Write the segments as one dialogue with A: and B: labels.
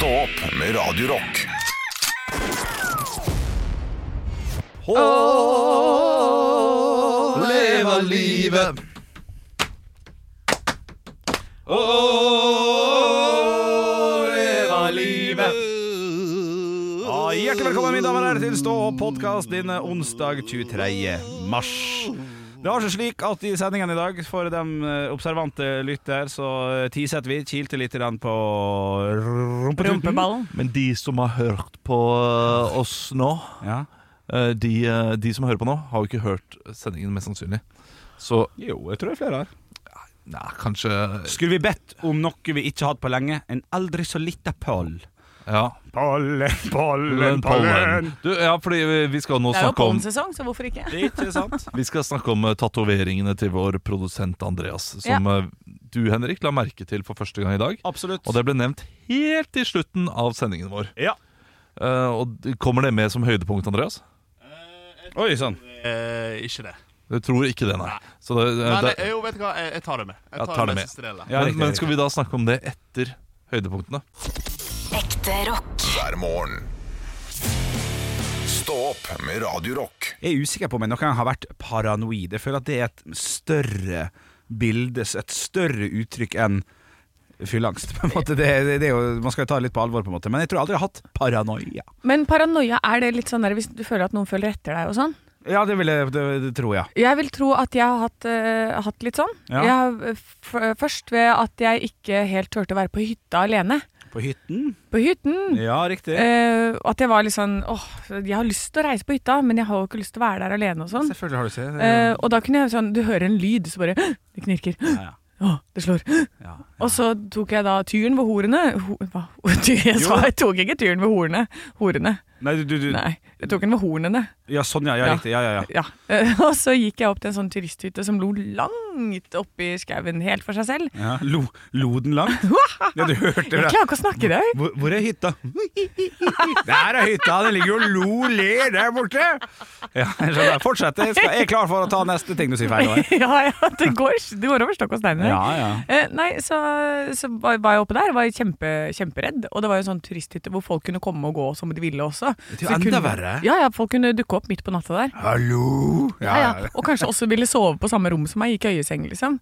A: Stå opp med Radio Rock.
B: Leve livet. leve livet.
C: Ja, hjertelig velkommen mine damer og herrer til Stå opp podkast denne onsdag 23. mars. Det var seg slik at i sendingen i dag, for de eh, observante lytter, så tisette vi, kilte litt grann på rumpetuten.
D: Rumpeballen.
B: Men de som har hørt på eh, oss nå,
C: Ja.
B: eh, de, eh, de som hører på nå, har jo ikke hørt sendingen, mest sannsynlig. Så
C: Jo, jeg tror det er flere her.
B: nei, kanskje
C: Skulle vi bedt om noe vi ikke har hatt på lenge? En aldri så lita poll.
B: Ja.
C: Pollen, pollen, pollen.
B: Du, ja, fordi vi- vi skal nå
D: Det er jo
B: snakke om
D: pollensesong, så hvorfor ikke?
C: Ikke sant?
B: Vi skal snakke om uh, tatoveringene til vår produsent Andreas, som eh, du, Henrik, la merke til for første gang i dag.
C: Absolutt.
B: Og det ble nevnt helt i slutten av sendingen vår.
C: Ja.
B: Eh, og d- Kommer det med som høydepunkt, Andreas?
C: Oi sånn. sann.
E: Eh, ikke det.
B: Du tror ikke det, nei. Så det, eh,
E: Men
B: det,
E: eh, jo, vet du hva, jeg, jeg tar det med. Jeg
B: Ja,
E: tar, det med.
B: med.
E: siste delen.
C: Ja,
B: men,
C: riktig,
B: men
C: riktig.
B: skal vi da snakke om det etter høydepunktene?
F: Ekte rock.
A: hver morgen. Stå opp med Radio Rock.
C: Jeg er usikker på om jeg noen gang har vært paranoid. Jeg føler at det er et større bilde, et større uttrykk enn fylleangst. På en måte. Det, det, det er jo, man skal jo ta det litt på alvor, på en måte. Men jeg tror aldri jeg har hatt paranoia.
D: Men paranoia, er det litt sånn der hvis du føler at noen følger etter deg og sånn?
C: Ja, det vil jeg det, det tror jeg.
D: Jeg vil tro at jeg har hatt, uh, hatt litt sånn.
C: Ja.
D: Jeg eh, f først ved at jeg ikke helt turte å være på hytta alene.
C: På hytten?
D: På hytten.
C: Ja, riktig.
D: Eh, at jeg var litt sånn åh, jeg har lyst til å reise på hytta, men jeg har jo ikke lyst til å være der alene og sånn.
C: Selvfølgelig har du det.
D: Eh, og da kunne jeg sånn Du hører en lyd, så bare Det knirker.
C: ja, ja.
D: Åh, det slår.
C: Ja.
D: Og så tok jeg da tyren ved horene. Ho hva? Jeg sa jeg tok ikke tyren ved horene. Horene.
C: Nei, du, du,
D: Nei, jeg tok den ved hornene.
C: Ja, sånn, ja. ja,
D: Ja.
C: Riktig. Ja, ja, ja.
D: Ja. Og så gikk jeg opp til en sånn turisthytte som lo langt oppi skauen, helt for seg selv.
C: ja. Lo, den langt? Ja, du hørte det.
D: Jeg klarer ikke å snakke i dag.
C: Hvor, hvor er hytta? Der er hytta! Den ligger og lo ler der borte! Ja, jeg. Fortsett. Jeg, skal, jeg er klar for å ta neste ting du sier feil.
D: Ja, ja, det går, det går over stokk og stein.
C: Ja, ja.
D: Eh, nei, så, så var var jeg oppe der, var jeg kjempe, kjemperedd. Og det var jo en sånn turisthytte hvor folk kunne komme og gå som de ville også.
C: Det er jo enda verre.
D: Ja, ja, folk kunne dukke opp midt på natta der.
C: Hallo!
D: Ja, ja. Og kanskje også ville sove på samme rom som meg, i øyeseng, liksom.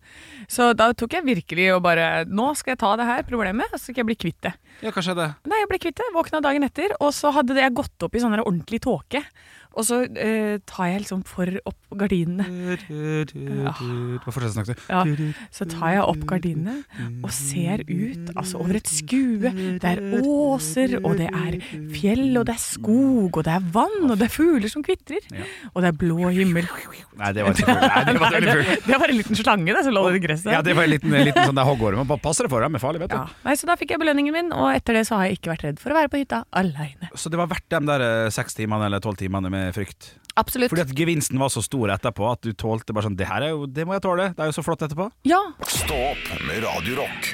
D: Så da tok jeg virkelig og bare Nå skal jeg ta det her problemet, og så skal jeg bli kvitt det.
C: Ja, hva skjedde?
D: Nei, jeg ble kvitt det. Våkna dagen etter, og så hadde jeg gått opp i sånn ordentlig tåke. Og så eh, tar jeg liksom for opp gardinene.
C: Ja.
D: Ja, så tar jeg opp gardinene og ser ut altså over et skue. Det er åser, og det er fjell, og det er skog, og det er vann, og det er fugler som kvitrer. Og det er blå himmel.
C: Nei, det var ikke fugl. Det var
D: det, det var en liten slange det, som lå i gresset.
C: Ja, det var en liten, en liten sånn hoggorm. Man bare passer for dem, er farlig, vet du.
D: Ja. Nei, så da fikk jeg belønningen min, og etter det så har jeg ikke vært redd for å være på hytta aleine.
C: Så det var verdt de der eh, seks timene eller tolv timene med frykt?
D: Absolutt.
C: Fordi at gevinsten var så stor etterpå at du tålte bare sånn Det her er jo, det må jeg tåle. Det er jo så flott etterpå.
D: Ja.
A: Stå opp med Radio Rock.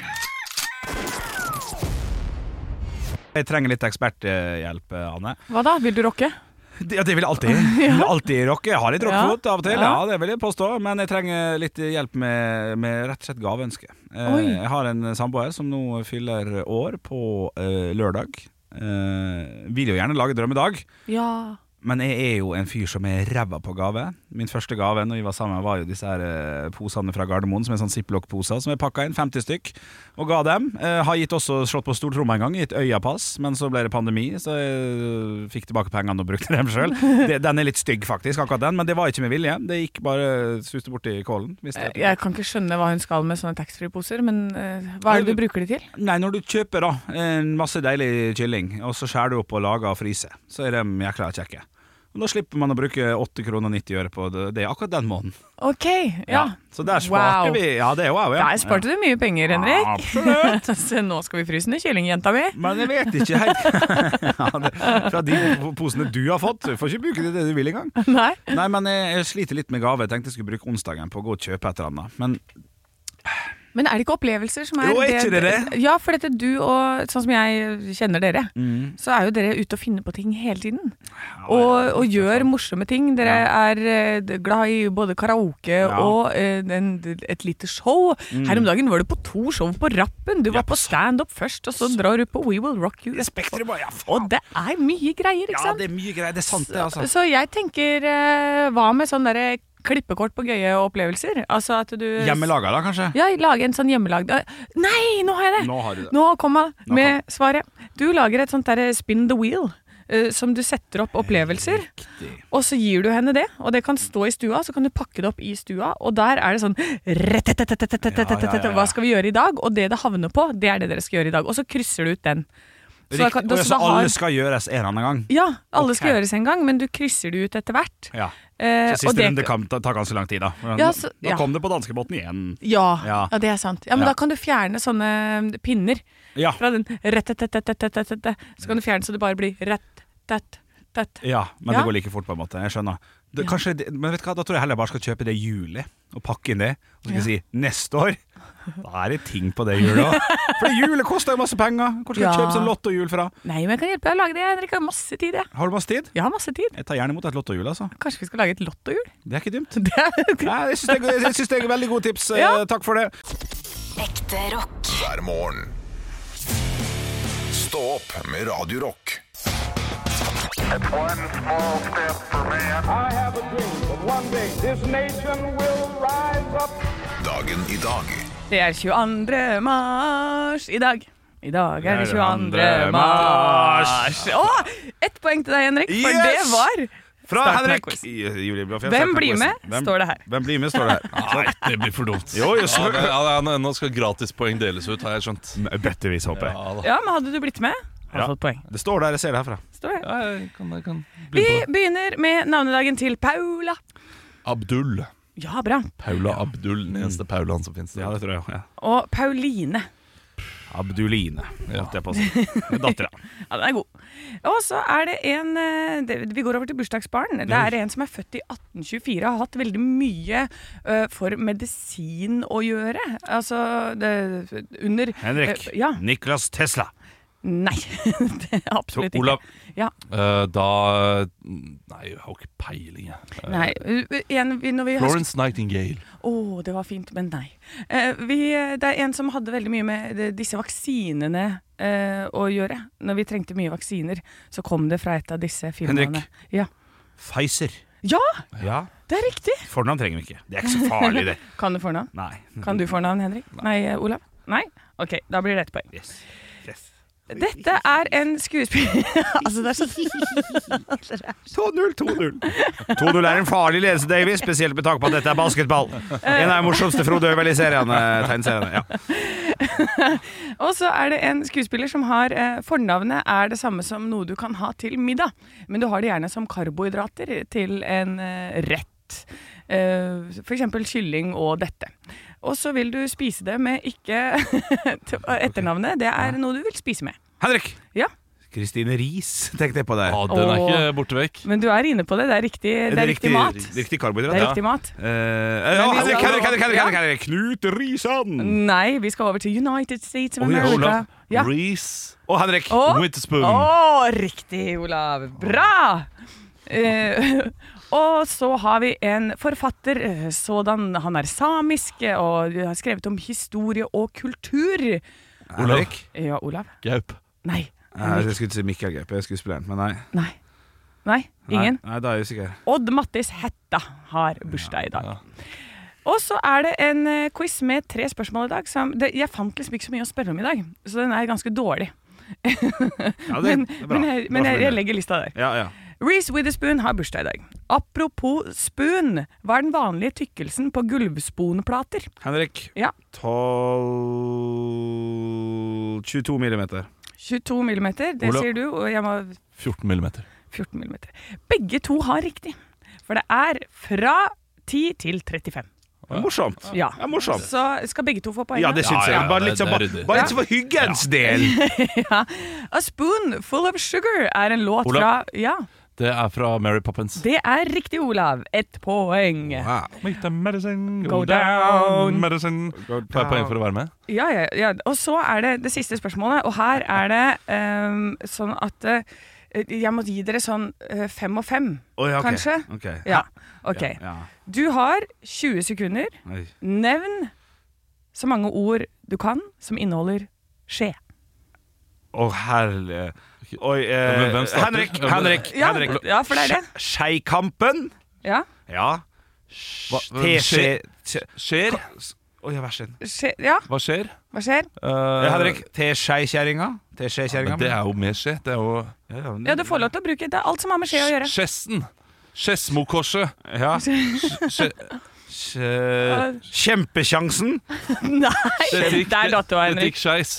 C: Jeg trenger litt eksperthjelp, Anne.
D: Hva da? Vil du rocke?
C: Det- Ja, det vil jeg alltid. Jeg vil alltid rocke. Jeg har litt rockefot av og til, ja.
D: Ja.
C: det vil jeg påstå. Men jeg trenger litt hjelp med, med rett og slett gaveønske. Eh,
D: Oi.
C: Jeg har en samboer som nå fyller år på eh, lørdag. Eh, vil jo gjerne lage drømmedag,
D: Ja.
C: Men jeg er jo en fyr som er ræva på gave. Min første gave når vi var sammen, var jo disse her eh, posene fra Gardermoen, som er sånn ziplock-poser som jeg pakka inn, 50 stykk, og ga dem. Eh, har gitt også slått på stortromma en gang, gitt øyapass, men så ble det pandemi, så jeg eh, fikk tilbake pengene og brukte dem sjøl. Den er litt stygg, faktisk, akkurat den, men det var ikke med vilje. Det gikk bare suste borti kålen. det-
D: Jeg kan ikke skjønne hva hun skal med sånne taxfree-poser, men eh, hva er det du bruker de til?
C: Nei, når du kjøper da en masse deilig kylling, og så skjærer du opp og lager og fryser, så er de jækla kjekke. Og Da slipper man å bruke 8 kroner 90 øre på det, det akkurat den måneden.
D: Ok, ja.
C: Så der sparte
D: Wow.
C: vi Ja, det er wow, ja.
D: Der sparte du mye penger, Henrik.
C: Ja, absolutt.
D: Så nå skal vi fryse ned kylling, jenta mi.
C: Men jeg vet ikke helt Fra de posene du har fått. Du får ikke bruke det det du vil engang.
D: Nei.
C: Nei, men jeg, jeg sliter litt med gave. Jeg tenkte jeg skulle bruke onsdagen på å gå og kjøpe et eller annet. Men
D: Men er det ikke opplevelser som er
C: Jo, er ikke det det?
D: Ja, for dette du og sånn som jeg kjenner dere, så er jo dere ute og finner på ting hele tiden. Og, og gjør morsomme ting. Dere er eh, glad i både karaoke og eh, en, et lite show. Her om dagen var du på to show på rappen. Du var på standup først, og så drar du på We Will Rock You.
C: Spektrum, ja, faen.
D: Og det er mye greier, ikke sant?
C: Ja, det er mye greier. Det er sant, det, altså.
D: Så jeg tenker, eh, hva med sånn derre klippekort på gøye opplevelser. Altså at du
C: Hjemmelaga, da, kanskje?
D: Ja, lage en sånn hjemmelagd Nei, nå har jeg det!
C: Nå, har du det.
D: nå kom
C: jeg
D: med nå svaret. Du lager et sånt derre eh, spin the wheel. Uh, som du setter opp opplevelser, Riktig. og så gir du henne det. Og det kan stå i stua, så kan du pakke det opp i stua, og der er det sånn Hva skal vi gjøre i dag? Og det det havner på, det er det dere skal gjøre i dag. Og så krysser du ut den. Så da da- så
C: så
D: da har-
C: alle skal gjøres en eller annen gang?
D: Ja, alle skal gjøres en gang, men du krysser det ut etter hvert.
C: Ja.
D: Eh,
C: Så siste
D: det-
C: runde kan ta, ta ganske lang tid, da. Men
D: Ja, så- ja.
C: Da kom det på danskebåten igjen.
D: Ja,
C: Ja.
D: ja, det er sant. Ja, Men da kan du fjerne sånne pinner
C: Ja.
D: fra den. Så kan du fjerne så det bare blir rett, tett, tett.
C: Ja, men det går like fort, på en måte. Jeg skjønner. Det, kanskje, men vet du hva, Da tror jeg heller bare skal kjøpe det i juli, og pakke inn det. Og så skal jeg si neste år da er det ting på det hjulet òg. For julet hjulet koster jo masse penger. Hvor skal jeg
D: Ja.
C: kjøpe sånn lottohjul fra?
D: Nei, men jeg kan hjelpe deg å lage det. Henrik har masse tid, jeg.
C: Har du masse tid?
D: Jeg har masse tid.
C: Jeg tar gjerne imot et lottohjul, altså.
D: Kanskje vi skal lage et lottohjul?
C: Det er ikke dumt.
D: Det er
C: Nei, jeg syns det, er- det er veldig gode tips. Eh,
D: Ja.
C: Takk for det.
F: Ekte rock.
A: hver morgen. Stå opp med Radio Rock.
G: It's one small step for man.
H: I have a dream that one day this nation will rise up.
A: Dagen i dag
D: Det er 22. mars i dag. I dag er det
C: Det er
D: 22.
C: 22.
D: mars. Å! Ett poeng til deg, Henrik, for
C: Yes!
D: det var
C: Fra
D: Starten av
C: Henrik
D: quiz.
C: Julie.
D: Hvem
C: starten av
D: blir
C: quizen.
D: med,
C: Hvem-
D: står det her.
C: Hvem blir med, står det her.
B: Nei, det blir for dumt.
C: Jo, jo,
B: ja,
C: så-
B: det, ja, det er- Nå skal gratispoeng deles ut, har jeg skjønt.
C: Bøttevis, håper jeg.
B: Ja, da.
D: Ja, men hadde du blitt med, hadde
C: Ja.
D: fått poeng.
C: Det står der, jeg ser det herfra.
D: Står det.
B: Ja, jeg kan, jeg kan
D: Vi
B: begynne på det.
D: begynner med navnedagen til Paula.
B: Abdul.
D: Ja, bra.
B: Paula Abdul, den eneste Paulaen som finnes.
C: Ja, det tror jeg. Ja.
D: Og Pauline.
C: Abduline, holdt jeg på å si. Dattera.
D: Ja, den er god. Og så er det en eh, det, Vi går over til bursdagsbarn. Det er en som er født i 1824 og har hatt veldig mye eh, for medisin å gjøre. Altså det, under
C: Henrik.
D: eh, ja.
C: Niklas Tesla.
D: Nei. det er absolutt ikke.
B: Olav.
D: Ja.
B: uh, da Nei, jeg har ikke peiling, jeg. Uh,
D: Nei. En, vi har
B: Florence Nightingale.
D: Å, det var fint, men nei. Uh, vi, det er en som hadde veldig mye med disse vaksinene å gjøre. Når vi trengte mye vaksiner, så kom det fra et av disse firmaene.
C: Henrik.
D: Ja.
C: Pfizer.
D: ja,
C: Ja.
D: det er riktig!
C: Fornavn trenger vi ikke. Det er ikke så farlig, det.
D: Kan du fornavn?
C: Nei.
D: Kan du fornavn, Henrik? Nei, nei Olav? Nei? Ok, da blir det ett poeng.
C: Yes.
D: Dette er en skuespiller Altså, det er så
C: 2-0, 2-0. 2-0 er en farlig ledelse, Davy, spesielt med tanke på at dette er basketball. En av de morsomste Frode Øverli i seriene, tegneseriene. Ja.
D: Og så er det en skuespiller som har eh, Fornavnet er det samme som noe du kan ha til middag, men du har det gjerne som karbohydrater til en eh, rett. Eh, eksempel kylling og dette. Og så vil du spise det med ikke Etternavnet, det er noe du vil spise med.
C: Henrik.
D: Ja.
C: Kristine Riis tenkte jeg på der.
B: Ja, den er
D: Åh.
B: ikke borte vekk.
D: Men du er inne på det. Det er riktig, det er riktig mat.
C: Riktig karbohydrat,
D: Det er
C: ja.
D: riktig mat.
C: Eh, ja, Henrik, Henrik, Henrik, Henrik, Henrik, Henrik. Knut Risan.
D: Nei, vi skal over til United States of
C: Oi,
D: America.
C: Olav.
D: Ja.
B: Reece
C: Og Henrik.
D: Å,
B: Witherspoon.
D: Å, riktig, Olav. Bra! Eh, og så har vi en forfatter, eh, sådan han er samisk eh, og har skrevet om historie og kultur.
C: Olav.
D: Ja, Olav?
B: Gaup.
D: Nei.
C: Nei, jeg skulle ikke si Mikkel Gaup, jeg er skuespilleren, men nei.
D: Nei. Nei, ingen.
C: Nei, nei, da er jeg usikker.
D: Odd Mattis Hetta har bursdag i dag.
B: Ja.
D: Og så er det en eh, quiz med tre spørsmål i dag. Som det, jeg fant liksom ikke så mye å spørre om i dag, så den er ganske dårlig.
C: Ja, det,
D: men
C: det er bra.
D: men, jeg, men jeg, jeg legger lista der.
C: Ja, ja.
D: Reece Witherspoon har bursdag i dag. Apropos spoon, hva er den vanlige tykkelsen på gulvsponplater?
C: Henrik.
D: Ja.
C: 12 22 millimeter.
D: 22 millimeter, det
B: Olav.
D: sier du, og jeg må
B: 14 millimeter.
D: 14 millimeter. Begge to har riktig, for det er fra 10 til 35.
C: Det er morsomt.
D: Ja.
C: Det er morsomt.
D: Så skal begge to få poeng.
C: Ja, det syns
B: Ja,
C: jeg. Bare litt, sånn, bare, bare litt for hyggens del.
D: ja. A spoon full of sugar er en låt
B: Olav.
D: fra Ja.
B: Det er fra Mary Poppins.
D: Det er riktig, Olav. Ett poeng.
C: Wow.
B: Make the medicine
D: Go down.
B: Medicine. Får jeg poeng for å være med?
D: Ja, ja, ja. Og så er det det siste spørsmålet, og her er det um, sånn at uh, jeg må gi dere sånn uh, fem og fem,
C: oh, ja, okay.
D: kanskje?
C: Ok.
D: Ja. Ok.
C: Ja, ja.
D: Du har 20 sekunder.
C: Oi.
D: Nevn så mange ord du kan som inneholder skje.
C: Å, herlig Oi, eh,
B: hvem starter?
C: Henrik, Henrik,
D: Ja,
C: Henrik.
D: ja, for det er det.
C: Skeikampen?
D: Ja.
C: Ja.
B: Hva,
C: Teskje...
B: skjer?
C: Oi, vær så snill.
D: Skje, ja,
B: Hva skjer?
D: hva skjer?
B: Eh,
C: Henrik, teskjekjerringa? Teskjekjerringa?
B: det er jo med skje. Det er jo
C: ja, ja, men-
D: Ja, du får lov til å bruke det. er alt som har med skje å gjøre.
B: Skjessen. Skedsmokorset.
C: Ja.
B: Skje-
C: Kjempesjansen?
D: Nei, der datt du av,
B: Det
D: Henrik.
B: gikk skeis.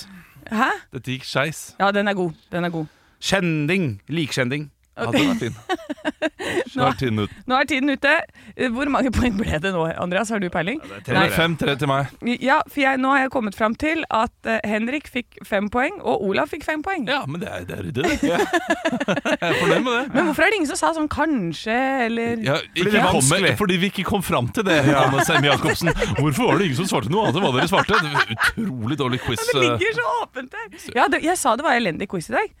D: Hæ?
B: Dette gikk skeis.
D: Ja, den er god. Den er god.
C: Kjending. Likskjending.
B: Ja, den er fin. Nå er tiden ut.
D: Nå er tiden ute. Eh, Hvor mange poeng ble det nå, Andreas? Har du peiling?
B: Det er fem-tre til meg.
D: Ja, for jeg, nå har jeg kommet fram til at eh, Henrik fikk fem poeng, og Olav fikk fem poeng.
B: Ja, men det er, det er ryddig, det. Jeg er fornøyd med det.
D: Men hvorfor er det ingen som sa sånn kanskje, eller
B: Ja, ikke
C: det
B: kom fordi vi ikke kom fram til det, Anne Sem Jacobsen. Hvorfor var det ingen som svarte noe annet enn hva dere svarte? Det var Utrolig dårlig quiz.
D: Det ligger så åpent der. Ja, det, jeg sa det var elendig quiz i dag.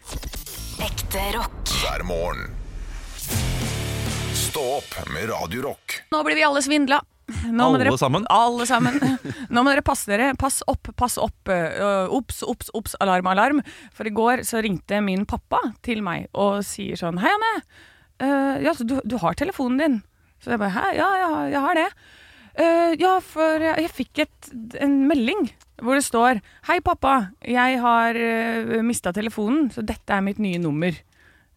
F: Ekte rock.
A: hver morgen. Stå opp med Radio Rock.
D: Nå blir vi alle svindla. Nå må
B: Alle
D: dere,
B: sammen?
D: Alle sammen. Nå må dere passe dere. Pass opp, pass opp. Øh, Ops, ops, ops, alarm, alarm. For i går så ringte min pappa til meg og sier sånn Hei, Anne. Uh, ja, så du, du har telefonen din? Så jeg bare Hæ? Ja, ja, jeg har det. «Eh, ja, for jeg, jeg fikk et, en melding hvor det står Hei, pappa. Jeg har uh, mista telefonen, så dette er mitt nye nummer.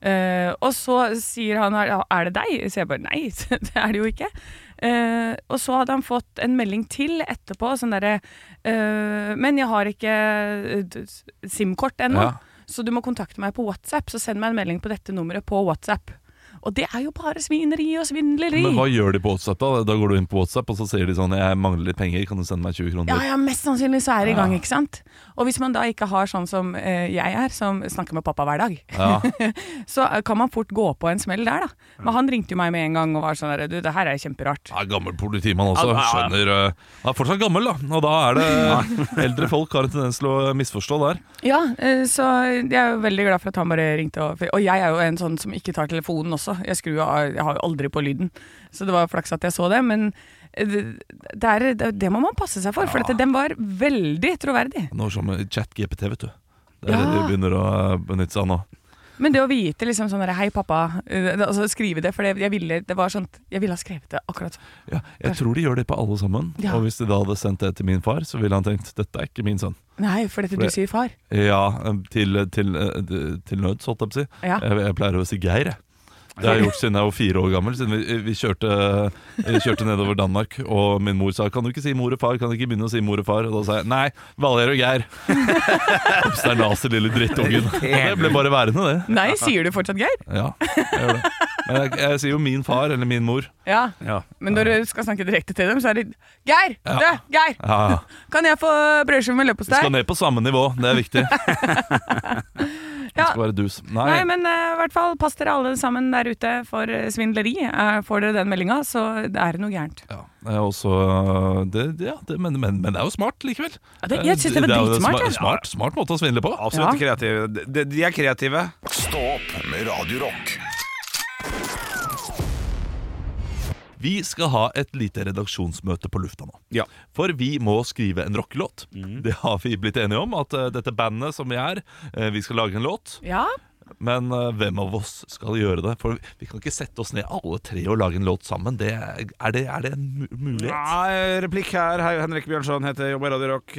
D: Uh, og så sier han er det deg? Så jeg bare nei, det er det jo ikke. Uh, og så hadde han fått en melding til etterpå, sånn derre uh, Men jeg har ikke eh, SIM-kort ennå,
B: Ja.
D: så du må kontakte meg på WhatsApp. Så send meg en melding på dette nummeret på WhatsApp. Og det er jo bare svineri og svindleri.
B: Men hva gjør de på WhatsApp da? Da går du inn på WhatsApp, og så sier de sånn Jeg mangler litt penger, kan du sende meg 20 kroner?
D: Ja, ja, mest sannsynlig så er det i gang, ikke sant? Og hvis man da ikke har sånn som eh, jeg er, som snakker med pappa hver dag,
B: Ja.
D: så eh, kan man fort gå på en smell der, da. Men han ringte jo meg med en gang og var sånn der, du, det her er kjemperart.
B: Ja, gammel politimann også.
C: Ja, ja, ja.
B: Skjønner uh, Han er fortsatt gammel, da. Og da er det Eldre folk har en tendens til å misforstå der.
D: Ja, eh, så jeg er jo veldig glad for at han bare ringte. Og, og jeg er jo en sånn som ikke tar telefonen også. Jeg skrur jeg har jo aldri på lyden. Så det var flaks at jeg så det. Men eh, det, det, er, det, må man passe seg for, for dette, den var veldig troverdig.
B: Noe som chat-GPT, vet du. Det er
D: Ja.
B: det de begynner å uh, benytte seg av nå.
D: Men det å vite liksom sånn der, Hei, pappa. eh, Altså skrive det, for det, jeg, ville, det var sånt, jeg ville ha skrevet det akkurat sånn.
B: Ja, jeg tror de gjør det på alle sammen.
D: Ja.
B: Og hvis de da hadde sendt det til min far, så ville han tenkt dette er ikke min sønn.
D: Nei, for dette
B: For
D: du sier far.
B: Ja, til, til, til, til nøds, holdt jeg på å si.
D: Ja.
B: Jeg, jeg pleier å si Geir, jeg. Det har jeg gjort siden jeg var fire år gammel. Siden vi, vi, kjørte, vi kjørte nedover Danmark, og min mor sa 'Kan du ikke si mor og far?' Kan du ikke begynne å si mor og far? Og da sa jeg 'Nei, Valgerd og Geir'. Obsternase, lille drittungen. Det ble bare værende, det.
D: Nei, sier du fortsatt Geir?
B: Ja, jeg gjør det. Men jeg, jeg sier jo min far eller min mor.
D: Ja.
C: Ja.
D: Men når du skal snakke direkte til dem, så er det Geir!
B: Ja.
D: Du, Geir!
B: Ja, ja.
D: Kan jeg få brødskive med
B: Vi
D: leverpostei?
B: skal ned på samme nivå, det er viktig. Det skal være dus. Nei,
D: Nei, men eh, i hvert fall pass dere alle sammen der ute for eh, svindleri. Uh, får dere den meldinga, så det er noe gærent.
B: ja, også det, ja, det, men, men, men det er jo smart likevel.
D: Ja, det- jeg synes det var
B: er jo
D: dritsmart, Smart.
B: Smart, smart måte å svindle på.
C: Absolutt kreative. De, de er kreative.
A: Stå opp med Radio
B: Vi skal ha et lite redaksjonsmøte på lufta nå.
C: Ja.
B: For vi må skrive en rockelåt. Det har vi blitt enige om, at eh, dette bandet som vi er, eh, vi skal lage en låt.
D: Ja,
B: Men eh, hvem av oss skal gjøre det? For vi kan ikke sette oss ned alle tre og lage en låt sammen. Det, er, det, er det en mulighet?
C: Nei, replikk her. Hei, Henrik Bjørnson heter jobber i Radio Rock.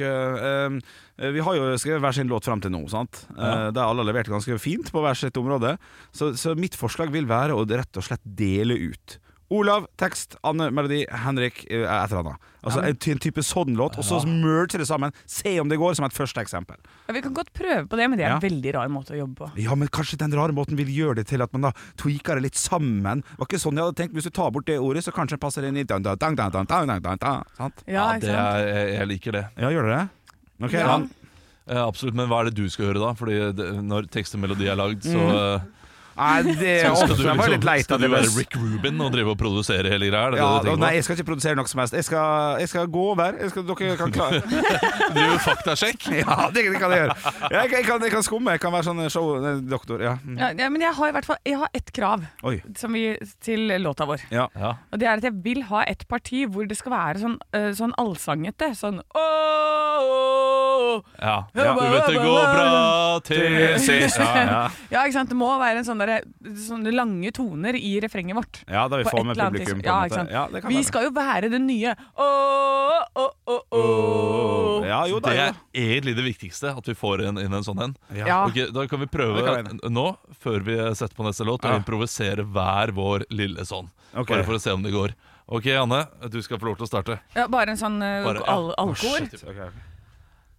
C: Vi har jo skrevet hver sin låt fram til nå, sant? Uh, Der alle har levert ganske fint på hver sitt område. Så, så mitt forslag vil være å rett og slett dele ut. Olav, tekst, Anne, melodi, Henrik, et eller annet. Altså ja, men... en, type sånn låt, og så merger det sammen. Se om det går, som et første eksempel.
D: Ja, vi kan godt prøve på det, men det er en ja. veldig rar måte å jobbe på.
C: Ja, men kanskje den rare måten vil gjøre det til at man da tweaker det litt sammen. Det var ikke sånn jeg hadde tenkt. Hvis du tar bort det ordet, så kanskje det passer inn i dun, dun, dun, dun, dun, dun, dun, Sant?
D: Ja,
B: det er, jeg liker det.
C: Ja, gjør dere det? Okay,
D: ja.
B: absolutt, men hva er det du skal høre, da? Fordi det, når tekst og melodi er lagd, så
D: mm
B: eh,
C: Nei, det
B: du,
C: var litt
B: liksom,
C: leit
B: skal du være Rick Rubin og drive og produsere hele greia?
C: Ja,
B: det
C: nei, jeg skal ikke produsere noe som helst. Jeg skal, jeg skal gå over. Jeg skal, dere kan klare
B: Du driver faktasjekk?
C: Ja, det, det kan jeg gjøre. Jeg, jeg, kan, jeg kan skumme. Jeg kan være sånn show-doktor. Ja. Mm.
D: Ja, ja, men jeg har i hvert fall Jeg har ett krav
C: Oi.
D: som vi, til låta vår.
C: Ja.
B: Ja.
D: Og det er at jeg vil ha et parti hvor det skal være sånn, øh, sånn allsangete. Sånn ååå.
B: ja.
D: Ja.
B: Du vet det går bra til sist.
C: Ja, ja.
D: Ja, ikke sant. Det må være en sånn derre- sånne lange toner i refrenget vårt.
C: ja, da vi får med publikum. På
D: Ja,
C: en
D: ikke
C: måte.
D: sant.
C: Ja, det kan
D: Vi
C: være.
D: skal jo være det nye. Åh, åh, åh, åh.
C: Ja, jo da,
B: Det er egentlig det viktigste, at vi får inn, inn en sånn en.
D: Ja.
B: Okay, da kan vi prøve
C: kan
B: nå, før vi setter på neste låt, å
C: Ja.
B: improvisere hver vår lille sånn.
C: Okay.
B: Bare for å se om det går. Ok, Anne, du skal få lov til å starte.
D: Ja, bare en sånn uh,
B: Bare- ja.
D: al alkohol.
C: Ok, ok.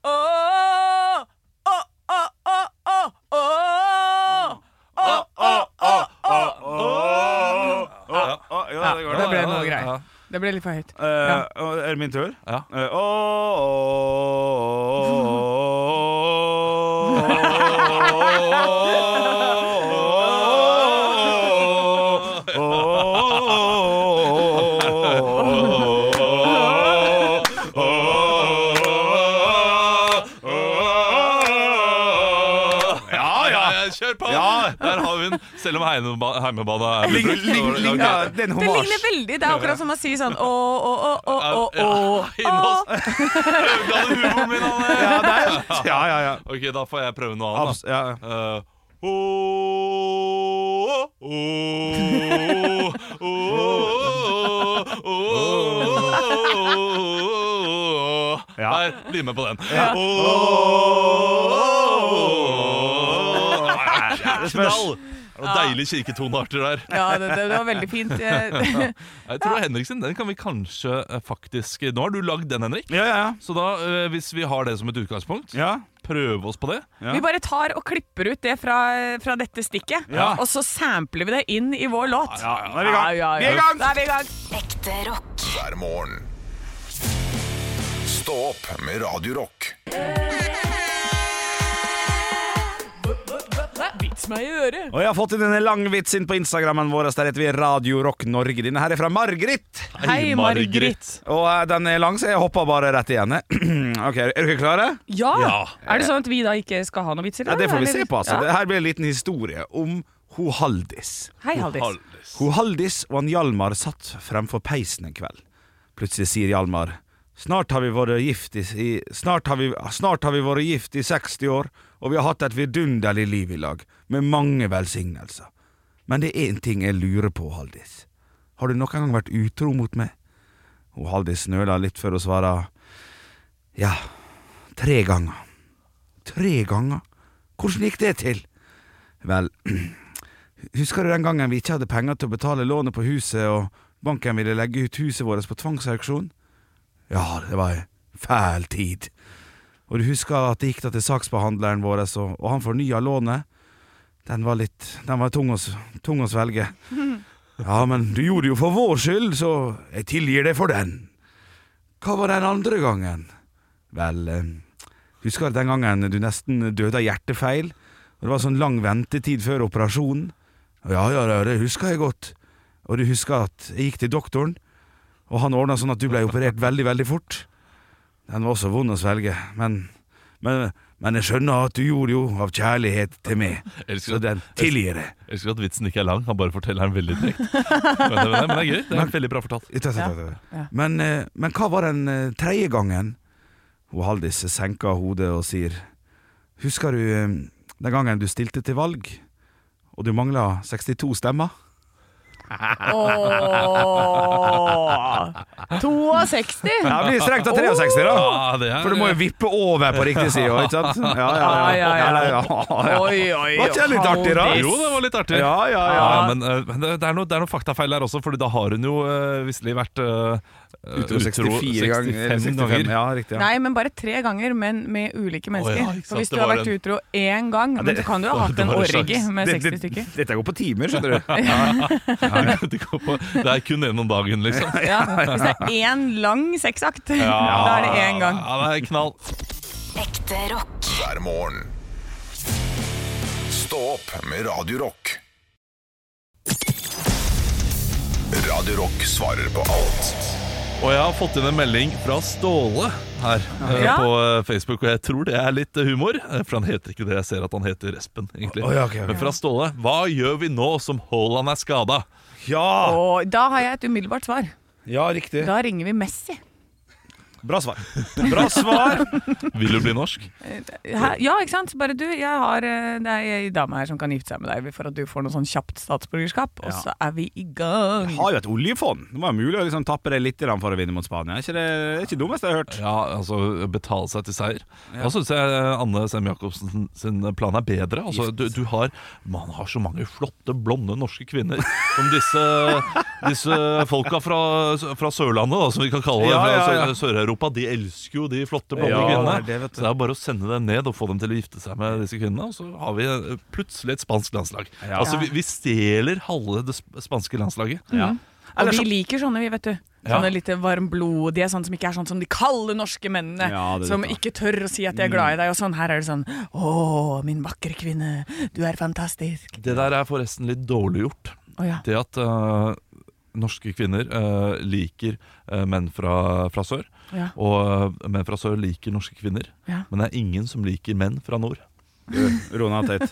D: Åh, oh, åh, åh, åh, åh, åh. Åh, åh, åh, åh.
C: Å, å, ja, det går
D: det ble noe greier. Det ble litt for høyt.
C: Eh, Er det min tur?
B: Ja.
C: Eh, å,
B: Selv om heimebadet heimebane er
C: ja, Det er
D: Det ligner veldig. Det er akkurat som å si sånn å, å, å,
B: å,
D: å,
B: å. Ødela du humoren min, Anne?
C: Ja, er, ja, ja, ja.
B: Ok, da får jeg prøve noe annet.
C: Abs, ja.
B: da. Eh, oh, oh, oh, oh, åh.
C: Ja.
B: Nei, bli med på den.
C: Ja.
B: Åh.
C: det spørs.
B: Knall! Det var Deilige kirketonearter der.
D: Ja, det, det, det var veldig fint. Jeg-
B: Jeg tror Henriksen, den kan vi kanskje eh, faktisk Nå har du lagd den, Henrik.
C: Ja, ja, ja.
B: Så da, eh, hvis vi har det som et utgangspunkt,
C: ja.
B: prøve oss på det.
C: Ja.
D: Vi bare tar og klipper ut det fra, fra dette stikket,
C: Ja.
D: og så sampler vi det inn i vår låt.
C: Ja, nå er vi gang.
D: Ja, ja, ja.
C: Vi er i gang!
D: Da er vi i gang.
F: Ekte rock.
A: hver morgen. Stå opp med Radio
D: Vits meg i øret.
C: Og jeg har fått inn en lang vits inn på Instagrammen vår. Der heter vi Radio Rock Norge. Denne her er fra Margrit.
D: Hei, Margrit.
C: Og eh, den er lang, så jeg hopper bare rett igjen. ok, Er dere klare?
D: Ja.
B: Ja.
D: Er det sånn at vi da ikke skal ha noen vitser?
C: Ja, Det får vi
D: eller?
C: se på. altså
D: Ja.
C: Det Her blir en liten historie om ho Haldis.
D: Hei, Haldis.
B: Haldis.
C: Ho Haldis og han Hjalmar satt fremfor peisen en kveld. Plutselig sier Hjalmar Snart har vi vært gift i, i snart, har vi, snart har vi vært gift i 60 år, og vi har hatt et vidunderlig liv i lag, med mange velsignelser. Men det er én ting jeg lurer på, Haldis. Har du noen gang vært utro mot meg? Og Haldis nøler litt før å svare ja, tre ganger. Tre ganger? Hvordan gikk det til? Vel, husker du den gangen vi ikke hadde penger til å betale lånet på huset, og banken ville legge ut huset vårt på tvangsauksjon? Ja, det var en fæl tid. Og du husker at det gikk da til saksbehandleren vår, og, og han fornya lånet? Den var litt Den var tung å, tung å svelge. Ja, men du gjorde det jo for vår skyld, så jeg tilgir deg for den. Hva var den andre gangen? Vel, eh, husker du den gangen du nesten døde av hjertefeil? Og det var sånn lang ventetid før operasjonen? Ja, ja, ja, det husker jeg godt. Og du husker at jeg gikk til doktoren, og han ordna sånn at du ble operert veldig, veldig fort. Den var også vond å svelge, men, men, men jeg skjønner at du gjorde det jo av kjærlighet til meg,
B: Elsker
C: så den tilgir jeg.
B: jeg elsker at vitsen ikke er lang, han bare forteller den veldig direkte. Men, det- men det er gøy. Det er veldig bra fortalt.
C: Men, eh, men hva var den eh, tredje gangen? Og Haldis senker hodet og sier Husker du eh, den gangen du stilte til valg, og du mangla 62 stemmer?
D: Åh 62!
C: Ja, det blir strengt av 63, da.
B: Ja, det er,
C: For du må jo vippe over på riktig side òg, ikke sant? Ja, ja, ja.
D: Ja, ja, ja. Oi, oi,
C: Var ikke det litt artig, da?
B: Jo, det var litt artig.
C: Ja, ja, ja.
B: Ja, men, eh, men det, det, er noe, det er noe faktafeil der også, Fordi da har hun jo uh, visselig vært uh, Eh,
C: utro, 64 ganger.
B: 65 ganger.
C: Ja, riktig, ja.
D: Nei, men bare tre ganger, men med ulike mennesker.
B: Oh, ja,
D: For Hvis du har vært
B: en...
D: utro én gang, ja, det, men så kan du ha hatt en
B: orgi
D: med
C: det,
D: 60 stykker.
C: Dette går på timer, skjønner du.
B: på, det, er kun én om dagen, liksom.
D: Hvis det er én lang sexakt, da er det én gang.
B: Ja, det er knall.
F: Ekte rock.
A: Hver morgen. Stå opp med Radiorock. Radio Rock svarer på alt
B: og jeg har fått inn en melding fra Ståle her eh,
D: Ja.
B: på eh, Facebook, og jeg tror det er litt eh, humor. For han heter ikke det, jeg ser at han heter Espen, egentlig.
C: Oh, ja, okay, okay.
B: Men fra Ståle, hva gjør vi nå som Haaland er skada?
C: Ja!
D: Og da har jeg et umiddelbart svar.
C: ja, riktig.
D: Da ringer vi Messi.
C: Bra svar. Bra svar.
B: Vil du bli norsk?
D: Hæ? Ja, ikke sant? Bare du, jeg har eh, Det er ei dame her som kan gifte seg med deg for at du får noe sånn kjapt statsborgerskap, og
C: Ja.
D: så er vi i gang.
C: Har jo et oljefond. Det var mulig å liksom tappe det litt for å vinne mot Spania. Er ikke det er ikke det dummeste jeg har hørt?
B: Ja, altså betale seg til seier. Da syns jeg eh, Anne Sem Jacobsen sin plan er bedre. Altså, du, du har, man har så mange flotte, blonde norske kvinner som disse, disse folka fra, fra Sørlandet, da, som vi kan kalle det.
C: Ja, ja, ja.
B: Sør- Sør-Europa. De elsker jo de flotte, blonde
C: Ja,
B: kvinnene.
C: det er det,
B: så det er bare å sende dem ned og få dem til å gifte seg med disse kvinnene, og så har vi eh, plutselig et spansk landslag.
C: Ja.
B: Altså, vi, vi stjeler halve det spanske landslaget.
C: Ja.
D: Og vi liker sånne, vi, vet du. Sånne litt varmblodige, sånn som ikke er sånn som de kalde norske mennene.
C: Ja,
D: som.
C: Mm.
D: ikke tør å si at de er glad i deg. Og sånn, Her er det sånn Å, min vakre kvinne, du er fantastisk.
B: Det der er forresten litt dårlig gjort.
D: Oh, ja.
B: Det at uh, norske kvinner uh, liker uh, menn fra, fra sør,
D: Ja.
B: og eh, menn fra sør liker norske kvinner,
D: Ja.
B: men det er ingen som liker menn fra nord.
C: Rona Tate.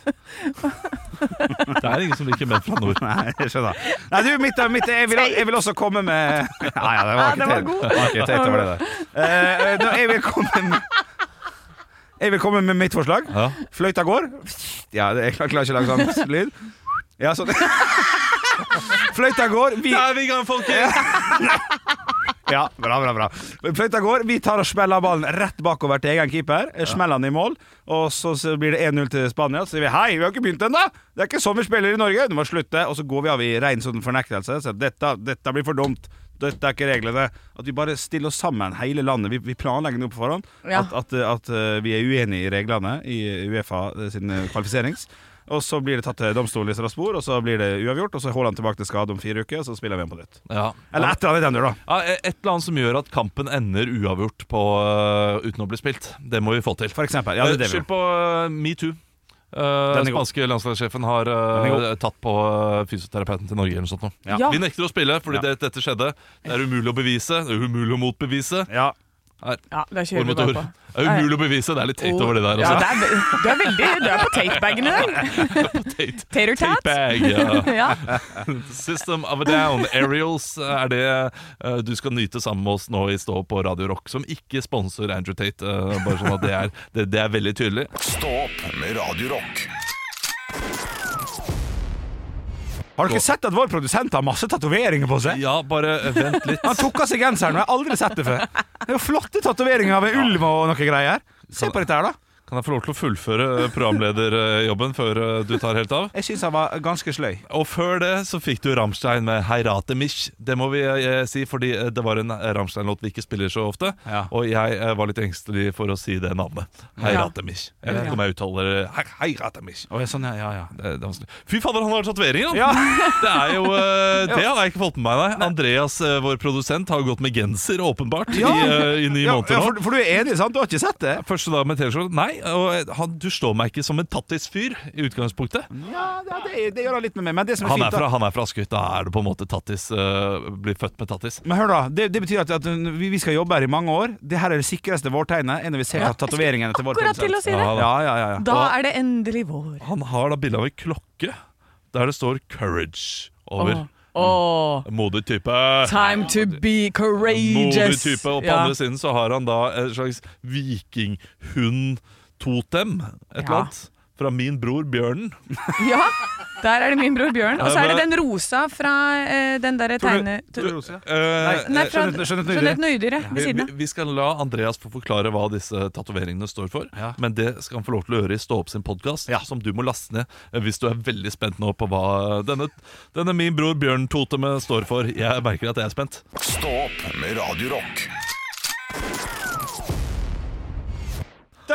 B: Det er ingen som liker menn fra nord.
C: Nei, jeg skjønner. Nei, du, mitt, mitt, jeg, vil, jeg vil også komme med Nei, ja, det var ikke
D: det
C: Tate.
D: god.
C: Var det der. Uh, jeg vil komme med Jeg vil komme med mitt forslag.
B: Ja.
C: Fløyta går. Ja, det- jeg klarer ikke å lage sånn lyd. Ja, sånn. Fløyta går. Vi,
B: Da er vi i gang, folkens!
C: Ja, bra, bra, bra. Fløyta går. Vi tar og smeller ballen rett bakover til egen keeper. Smeller den i mål. Og så blir det 1-0 til Spania. Så sier vi hei, vi har ikke begynt ennå! Det er ikke sånn vi spiller i Norge. Du må slutte. Og så går vi av i rein sånn fornektelse. Så dette, dette blir for dumt. Dette er ikke reglene. At vi bare stiller oss sammen, hele landet. Vi, vi planlegger nå på forhånd.
D: Ja.
C: At, at, at eh, vi er uenige i reglene i Uefa sin eh, kvalifiserings. Og så blir det tatt til domstolen i Strasbourg, og så blir det uavgjort. Og så holder han tilbake til skade om fire uker, og så spiller vi igjen på nytt.
B: Ja.
C: Eller et eller annet dur, da.
B: Ja, et eller annet som gjør at kampen ender uavgjort på, uh, uten å bli spilt. Det må vi få til.
C: For eksempel. Ja, det det vi
B: Skyld på uh, metoo. Uh,
C: Den
B: spanske landslagssjefen har tatt på fysioterapeuten til Norge. eller sånt.
C: Ja.
D: Ja.
B: Vi nekter å spille fordi det, dette skjedde. Det er umulig å bevise. Det er umulig å motbevise.
C: Ja.
D: Ja, det
B: Ord
D: kjører vi bare på.
B: Det er umulig å bevise. Det er litt teit over det der.
D: Ja,
B: Altså.
D: det er, du er veldig Du er på tatebagen i dag. Tater tat.
B: Tatebag, ja.
D: Ja.
B: System of a Down. Aerials er det eh, du skal nyte sammen med oss nå i Stå på Radio Rock, som ikke sponser Andrew Tate. eh, bare sånn at det er, det, det er veldig tydelig.
A: Stå opp med Radio Rock.
C: Har dere sett at vår produsent har masse tatoveringer på seg?
B: Ja, bare vent litt.
C: Han tok av seg genseren, og jeg har aldri sett det før. Det er jo flotte tatoveringer av en ulv og noe greier. Se på dette her, da.
B: Kan jeg få lov til å fullføre eh, programlederjobben før eh, du tar helt av?
C: Jeg syns han var ganske sløy.
B: Og før det så fikk du Rammstein med 'Heirate mich'. Det må vi eh, si, fordi eh, det var en Rammstein-låt vi ikke spiller så ofte.
C: Ja.
B: Og jeg eh, var litt engstelig for å si det navnet. 'Heirate mich'. Jeg vet ikke om jeg uttaler det. He- 'Heirate mich'.
C: Ja, sånn, ja, ja, ja.
B: Det, det. Fy fader, han har tatoveringer, han!
C: Ja.
B: Det er jo eh, Det hadde jeg ikke fått med meg. Nei. Andreas, eh, vår produsent, har gått med genser, åpenbart, i, eh, i ni måneder
C: ja,
B: nå.
C: for, for du er enig, sant? Du har ikke sett det?
B: Første dag med T-skjorte. Nei, og eh, han, du slår meg ikke som en tattis-fyr i utgangspunktet.
C: Ja, det, det gjør han litt med meg. Men det som er
B: Han
C: fint,
B: er fra, han er fra Skutt. Da er det på en måte tattis. Uh, blir født med tattis.
C: men hør da, det, det betyr at, at vi vi skal jobbe her i mange år. Det her er det sikreste vårtegnet. Enn vi ser
D: Ja,
C: tatoveringene til vår
D: Akkurat til å
C: produsent.
D: si det.
B: Ja,
C: Ja, ja, ja, ja.
D: Da er det endelig vår.
B: Han har da bilde av ei klokke der det står 'courage' over.
D: Åh, Oh.
B: Modig type.
D: Time to be courageous.
B: Modig type. Og på
D: Ja.
B: andre siden så har han da en slags vikinghund-totem. Et eller
D: Ja.
B: annet. Fra min bror Bjørnen.
D: Ja, der er det min bror Bjørn. Og så er det den rosa fra eh, den derre tegne...
C: Du Rosa?
B: Eh,
D: Nei, fra
C: Skjønnet- skjønnet nøydyret.
D: Skjønnhet Nøydyre ved
B: vi,
D: siden av.
B: vi skal la Andreas få forklare hva disse tatoveringene står for.
C: Ja.
B: Men det skal han få lov til å gjøre i Stå opp sin podkast,
C: Ja.
B: som du må laste ned eh, hvis du er veldig spent nå på hva denne, denne min bror Bjørn-totemet står for. Jeg merker at jeg er spent.
A: Stå opp med Radio Rock.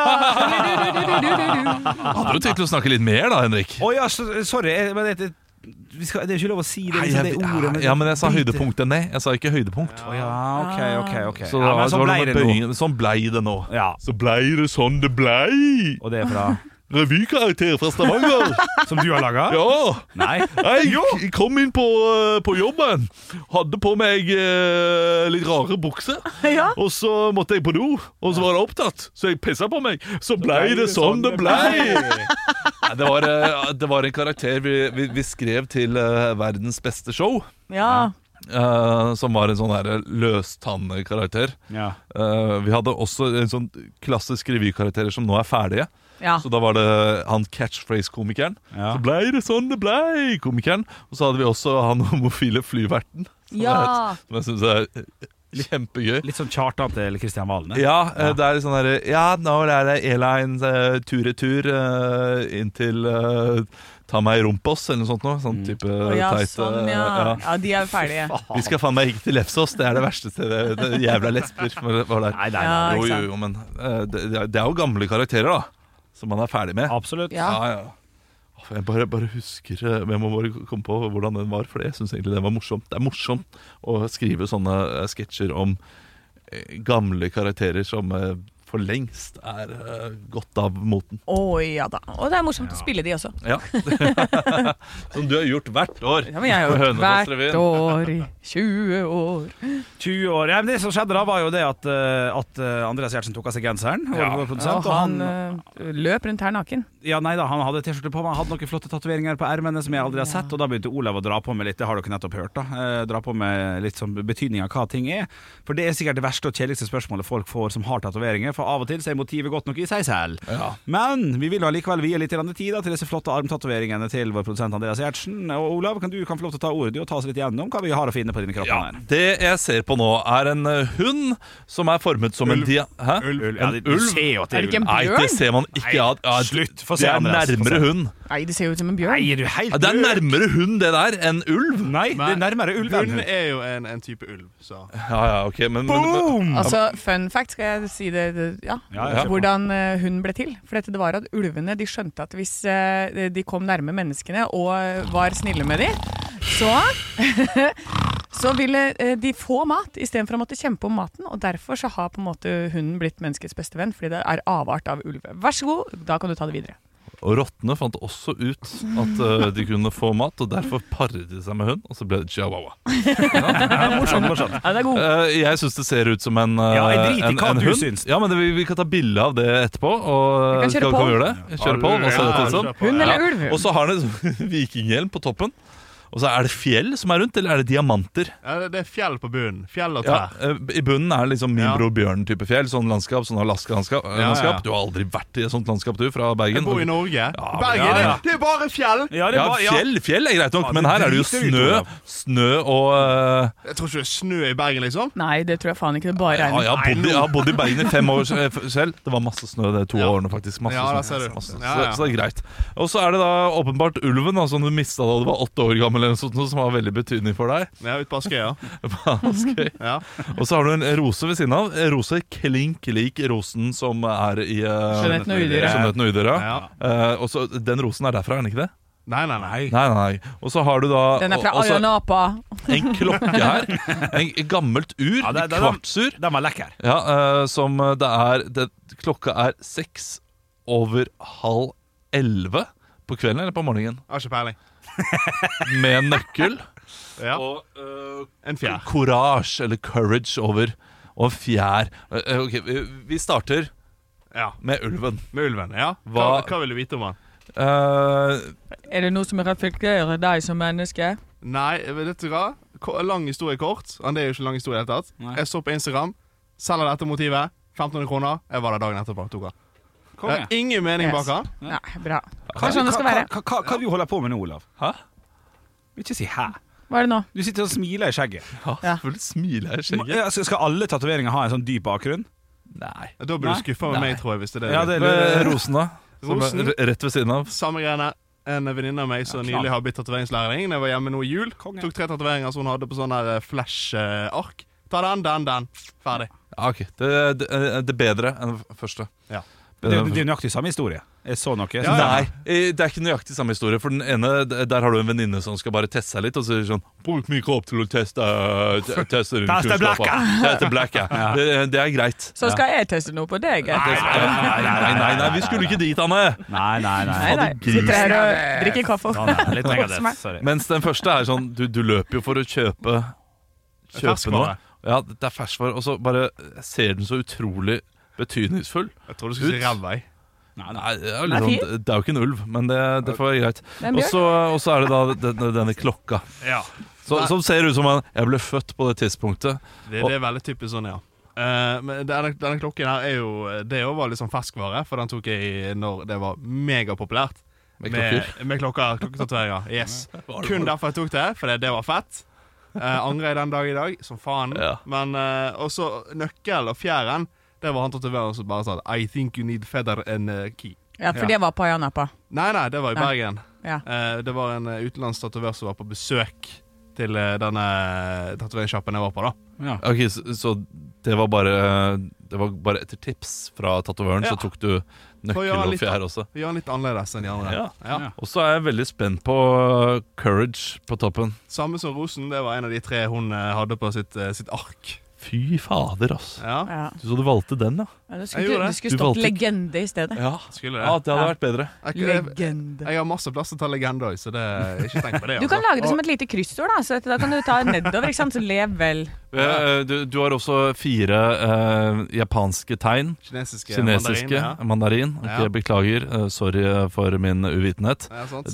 B: Hadde du tenkt å snakke litt mer da, Henrik?
C: Å ja, sorry. Men det, vi skal, det er ikke lov å si det,
B: Nei,
C: liksom,
B: jeg,
C: det ordet.
B: ja, men jeg sa høydepunktet ned. Jeg sa ikke høydepunkt.
C: Ja, ok, ok, ok.
B: Så
C: ja,
B: da,
C: men sånn blei
B: det
C: det nå.
B: Sånn blei det nå.
C: Ja.
B: Så blei det sånn det blei.
C: Og det er fra
B: revykarakter fra Stavanger.
C: Som du har laga?
B: Ja!
C: Nei.
B: Jeg kom inn på, eh, på jobben, hadde på meg eh, litt rare bukser.
D: Ja.
B: Og så måtte jeg på do, og så var det opptatt. Så jeg pissa på meg. Så blei det sånn det blei. Det var, eh, det var en karakter vi, vi, vi skrev til verdens beste show.
D: Ja.
B: Uh, som var en sånn løstannekarakter.
C: Ja.
B: Uh, vi hadde også en sånn klassisk revykarakterer som nå er ferdige.
D: Ja.
B: Så da var det han catchphrase-komikeren.
C: Ja.
B: Så blei det sånn det blei, komikeren. Og så hadde vi også han homofile flyverten. Som,
D: Ja.
B: het, som jeg syns er eh, kjempegøy.
C: Litt sånn Kjartan til Kristian Valen. Ja,
B: Ja, eh, det er litt sånn derre Ja, nå er det airline uh, tur-retur uh, inn til eh, Ta meg i rumpos, eller noe sånt noe. Sånn type
D: Å, ja,
B: teit
D: sånn,
B: eh,
D: ja.
B: ja.
D: ja, de er ferdige.
B: Vi skal faen meg ikke til Lefsås, det er det verste stedet. Det jævla lesber var var der.
C: Nei, nei,
D: Ja,
C: nei.
B: Jo, jo, men eh, det, det er jo gamle karakterer, da. Som man er ferdig med.
C: Absolutt.
D: Ja.
B: Ja, ja. Jeg bare, bare husker eh, Jeg må bare komme på hvordan den var, for jeg syns egentlig den var morsomt. Det er morsomt å skrive sånne eh, sketsjer om eh, gamle karakterer som for lengst er uh, gått av moten.
D: Å ja da. Og det er morsomt å spille de også.
B: Ja. som du har gjort hvert år.
D: Ja, men jeg har
B: gjort
D: hvert år i 20 år.
C: 20 år. Ja, men det som skjedde da, var jo det at, eh, at eh, Andreas Gjertsen tok av seg genseren.
B: Ja.
C: Og,
D: Og han eh, løp rundt her naken.
C: Ja, nei da, han hadde T-skjorte på, men han hadde noen flotte tatoveringer på ermene som jeg aldri har sett, og da begynte Olav å dra på med litt, det har dere nettopp hørt, da. Eh, dra på med litt sånn betydning av hva ting er. For det er sikkert det verste og kjedeligste spørsmålet folk får som har tatoveringer, for av og til så er motivet godt nok i seg selv.
B: Ja.
C: Men vi vil allikevel likevel vie litt tid da, til disse flotte armtatoveringene til vår produsent Andreas Gjertsen. Og Olav, kan du kan få lov til å ta ordet og ta oss litt gjennom hva vi har å finne på dine kroppen.
B: Ja,
C: her.
B: Det jeg ser på nå, er en eh, hund som er formet som en dia... Hæ?
C: Ulv. Ja, det-
B: ulv?
D: Er det ikke en
B: Nei,
D: bjørn?
B: det ser man ikke. Nei, ja,
C: slutt. Få se,
B: er
C: Det er
B: nærmere hund.
D: Nei, det ser jo ut som en bjørn.
C: Nei, er du helt
B: Ja, det er nærmere hund, det der, enn ulv.
C: Nei, det er nærmere ulv enn
E: Hund
C: hund.
E: er jo en, en type ulv, så
B: Ja, ja, ok, men, men
C: Boom!
D: Altså, Fun fact, skal jeg si det? det ja.
C: Ja, ja.
D: Hvordan eh, hun ble til. For dette det var at ulvene de skjønte at hvis eh, de kom nærme menneskene og eh, var snille med dem, så Så ville eh, de få mat istedenfor å måtte kjempe om maten. Og derfor så har på en måte hunden blitt menneskets beste venn, fordi det er avart av ulv. Vær så god, da kan du ta det videre.
B: Og rottene fant også ut at uh, de kunne få mat, og derfor paret de seg med hund, og så ble det chihuahua.
C: Morsomt, morsomt.
D: Ja, det er god.
B: Uh, jeg syns det ser ut som en, uh,
C: Ja, en, i
B: en, en
C: du
B: hund.
C: syns.
B: Ja, men det, vi, vi kan ta bilde av det etterpå. Og,
D: Vi kan kjøre
B: skal,
D: på.
B: kan vi gjøre det? Kjøre på, og, så
E: ja, på.
D: Hund eller
B: Ja.
D: ulv?
B: Og så har den en sånn vikinghjelm på toppen. Og så er det fjell som er rundt, eller er det diamanter?
E: Ja, det- er fjell på bunnen. Fjell og trær.
B: Ja, I bunnen er det liksom min
E: Ja.
B: bror Bjørn-type fjell. Sånn landskap, sånn Alaska-landskap.
E: Ja, ja.
B: Du har aldri vært i et sånt landskap, du, fra Bergen?
E: Jeg bor i Norge. Bergen,
B: ja, ja.
E: Det, det er bare fjell!
C: Ja,
B: ja. fjell, fjell er greit nok,
C: Ja,
B: men her er det jo snø, snø og uh...
E: Jeg tror ikke det er snø i Bergen, liksom.
D: Nei, det tror jeg faen ikke. Det bare regner.
B: Ja, jeg har bodd i Bergen i fem år eh, selv. Det var masse snø de to
E: Ja.
B: årene, faktisk. Masse
E: Ja,
B: snø. Masse.
E: Ja,
B: Så,
E: ja.
B: så det er greit. Og så er det da åpenbart ulven, da, som du mista da du var åtte år gammel, eller noe sånt, noe som har veldig betydning for deg.
E: Ja, ute på Askøya.
B: Askøy.
E: Ja.
B: Og så har du en rose ved siden av. Rose klink lik rosen som er i uh,
D: Skjønnheten og udyret.
E: Ja.
B: Eh, og så Den rosen er derfra, er den ikke det?
E: Nei, nei, nei.
B: Nei, nei. Og så har du da
D: Den er fra Ayanapa.
B: en klokke her. En gammelt ur.
C: Ja, det-
B: et
C: det-
B: kvartsur.
C: Den var lekker.
B: Ja, uh, som det er det, Klokka er seks over halv elleve på kvelden eller på morgenen.
E: Har ikke peiling.
B: Med en nøkkel
E: Ja.
B: og uh,
E: En fjær.
B: courage, eller courage, over. Og fjær. Uh, ok, vi- vi starter
E: Ja.
B: med ulven.
E: Med ulven. ja Hva,
B: Hva-
E: hva vil du vite om han?
B: Uh,
D: Er det noe som reflekterer deg som menneske?
E: Nei, vet du hva? Lang historie kort. Han, Det er jo ikke lang historie i det hele tatt.
C: Nei.
E: Jeg så på Instagram. Selger dette motivet. 1500 kroner. Jeg var der dagen etterpå. Tok er ingen mening
D: Yes.
E: bak han.
D: Nei, bra.
C: Hva,
D: er sånn det skal
C: hva,
D: være.
C: hva, hva, hva du holder på med nå, Olav?
B: Hæ?
C: Ikke si hæ.
D: Hva er det nå?
C: Du sitter og smiler i skjegget.
B: Ja, smiler i skjegget.
C: Ja, Skal alle tatoveringer ha en sånn dyp bakgrunn?
B: Nei.
E: Da blir du skuffa med meg, tror jeg. Hvis det er det
C: Ja, det-
B: Med rosen, da? Som
E: Rosen?
B: er rett ved siden av.
E: Samme greiene. En venninne av meg som
C: Ja,
E: nylig har blitt tatoveringslæring. Jeg var hjemme nå i jul.
C: Kongen.
E: Tok tre tatoveringer som hun hadde på sånn der flash-ark. Ta den, den, den. Ferdig.
B: Ja, ok. Det, det, det er bedre enn første.
E: Ja.
C: Det, det, det er nøyaktig samme historie. Jeg så noe. Ja,
B: Nei, eh, det er ikke nøyaktig samme historie. For den ene, der har du en venninne som skal bare teste seg litt, og så sier sånn Bruk min kropp til å teste te- Teste
C: Teste blacka.
B: Teste blacka. Det, det er greit.
D: Så skal jeg teste noe på deg. Nei
B: Nei, nei, nei, nei, vi skulle ikke dit, Anne!
C: Nei, nei, nei.
D: Nei, nei. Sitter her og drikker kaffe.
C: Litt negativt. Sorry.
B: Mens den første er sånn Du, du løper jo for å kjøpe Kjøpe noe. Ja, det er ferskvare. Og så bare ser den så utrolig betydningsfull.
E: Jeg tror du skulle si ravvei. Nei.
B: Nei, det er, jo litt sånn, det er jo ikke en ulv, men det, det får være greit. Og så er det da denne, denne klokka.
E: Ja.
B: Så, som ser ut som en Jeg ble født på det tidspunktet.
E: Det, det er veldig typisk sånn, ja. Eh, men denne, denne klokken her er jo Det er var litt sånn ferskvare, for den tok jeg i når det var megapopulært.
B: Med
E: Med,
B: klokker.
E: med klokker, klokketatoveringer. Yes. Kun derfor jeg tok det, fordi det var fett. Uh, angrer jeg den dag i dag, som faen.
B: Ja.
E: Men uh, også nøkkel og fjæren, det var han tatoveren som bare sa I think you need feather and uh, key.
D: Ja, for det var på Ayanapa.
E: Nei, nei, det var i
D: Nei.
E: Bergen.
D: Ja.
E: Uh, det var en uh, utenlandsk tatover som var på besøk til uh, denne tatoveringssjappen jeg var på, da.
C: Ja.
B: Ok, så, så det var bare Det var bare etter tips fra tatovøren,
E: Ja.
B: så tok du nøkkel og fjær også.
E: Vi gjør den litt annerledes enn de andre.
B: Ja.
E: Ja.
B: Og så er jeg veldig spent på Courage på toppen.
E: Samme som Rosen, det var en av de tre hun eh, hadde på sitt, eh, sitt ark.
B: Fy fader, ass.
E: Ja,
D: Ja.
B: Du, så du valgte den, ja?
D: Ja,
E: du
D: skulle, det. skulle stått
B: valgte-
D: legende i stedet.
B: Ja,
E: skulle det.
B: ja det hadde
D: Ja.
B: vært bedre.
E: Jeg, jeg,
D: Legende.
E: jeg har masse plass til å ta legende òg, så det ikke tenk på det.
D: Du kan
E: altså.
D: lage det som et lite kryssord, da. Så da kan du ta nedover. ikke sant? Så lev vel.
B: Eh, Du, du har også fire uh, japanske tegn.
E: Kinesiske,
B: Kinesiske.
E: mandarin,
B: Mandarin. Ok,
E: Ja.
B: Beklager. Uh, sorry for min uvitenhet.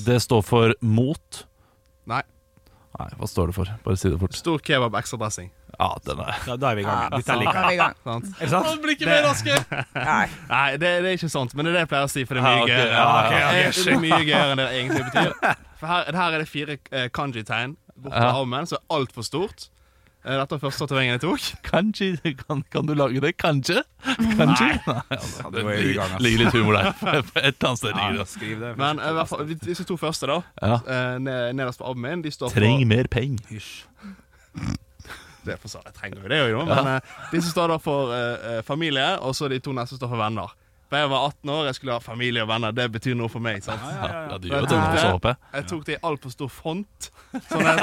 B: Det står for mot.
E: Nei.
B: Nei, hva står det for? Bare si det fort.
E: Stor kebab, ekstra dressing.
B: Ja, den er
C: Da, da er vi i gang. Dette liker
D: er
C: jeg.
D: vi i gang.
E: Sant?
C: Er det sant?
B: blir ikke
E: mer
B: raske!
D: Nei.
E: Nei, det, det er ikke sant, men det er det jeg pleier å si, for det er mye
B: Ja, ok,
E: gøyere.
B: ja, okay.
E: Ja,
B: ok,
E: det er mye gøyere enn det det egentlig betyr. For her, her er det fire eh, kanji-tegn bort på
B: Ja.
E: armen, som er altfor stort. Eh, Dette var første tatoveringen jeg tok.
B: Kanji, kan, kan du lage det? Kanskje? Kanskje? Nei, altså, det
C: er
B: ligger,
C: ass.
B: litt humor der. Et eller annet sted
C: Ja,
B: det.
C: skriv det.
E: Men eh, i hvert fall, disse to første, da,
B: Ja.
E: eh, nederst på armen min, de står
B: Treng
E: for
B: mer penger.
C: Hysj.
E: Det er for så jeg trenger jo det, jo, men de disse står da for eh, familie, og så de to neste står for venner. For jeg var 18 år, jeg skulle ha familie og venner. Det betyr noe for meg. sant?
B: Ja,
E: ja,
B: ja. det
E: tok
B: nå, så håper jeg.
E: Jeg tok det i altfor stor font, som det.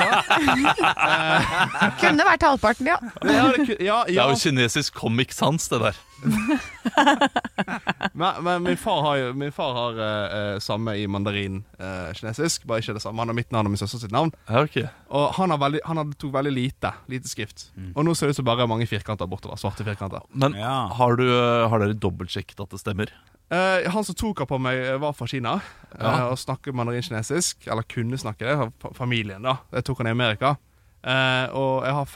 D: Kunne vært halvparten, ja.
E: Ja, det, ja, ja,
B: Det er jo kinesisk comic sans, det der.
E: Men, men min far har jo Min far har eh, samme i mandarin uh, kinesisk, bare ikke det samme. Han har mitt navn og min søster sitt navn.
B: Okay.
E: Og han, har veldig, han tok veldig lite Lite skrift. Og nå ser det ut som bare mange firkanter bortover. Svarte firkanter.
B: Men
C: Ja.
B: har, du, har dere dobbeltsjekket at det stemmer?
E: Uh, han som tok han på meg, var fra Kina
B: Ja.
E: og snakket mandarin-kinesisk. Eller kunne snakke det. Familien, da. Det tok han i Amerika. Eh, og jeg har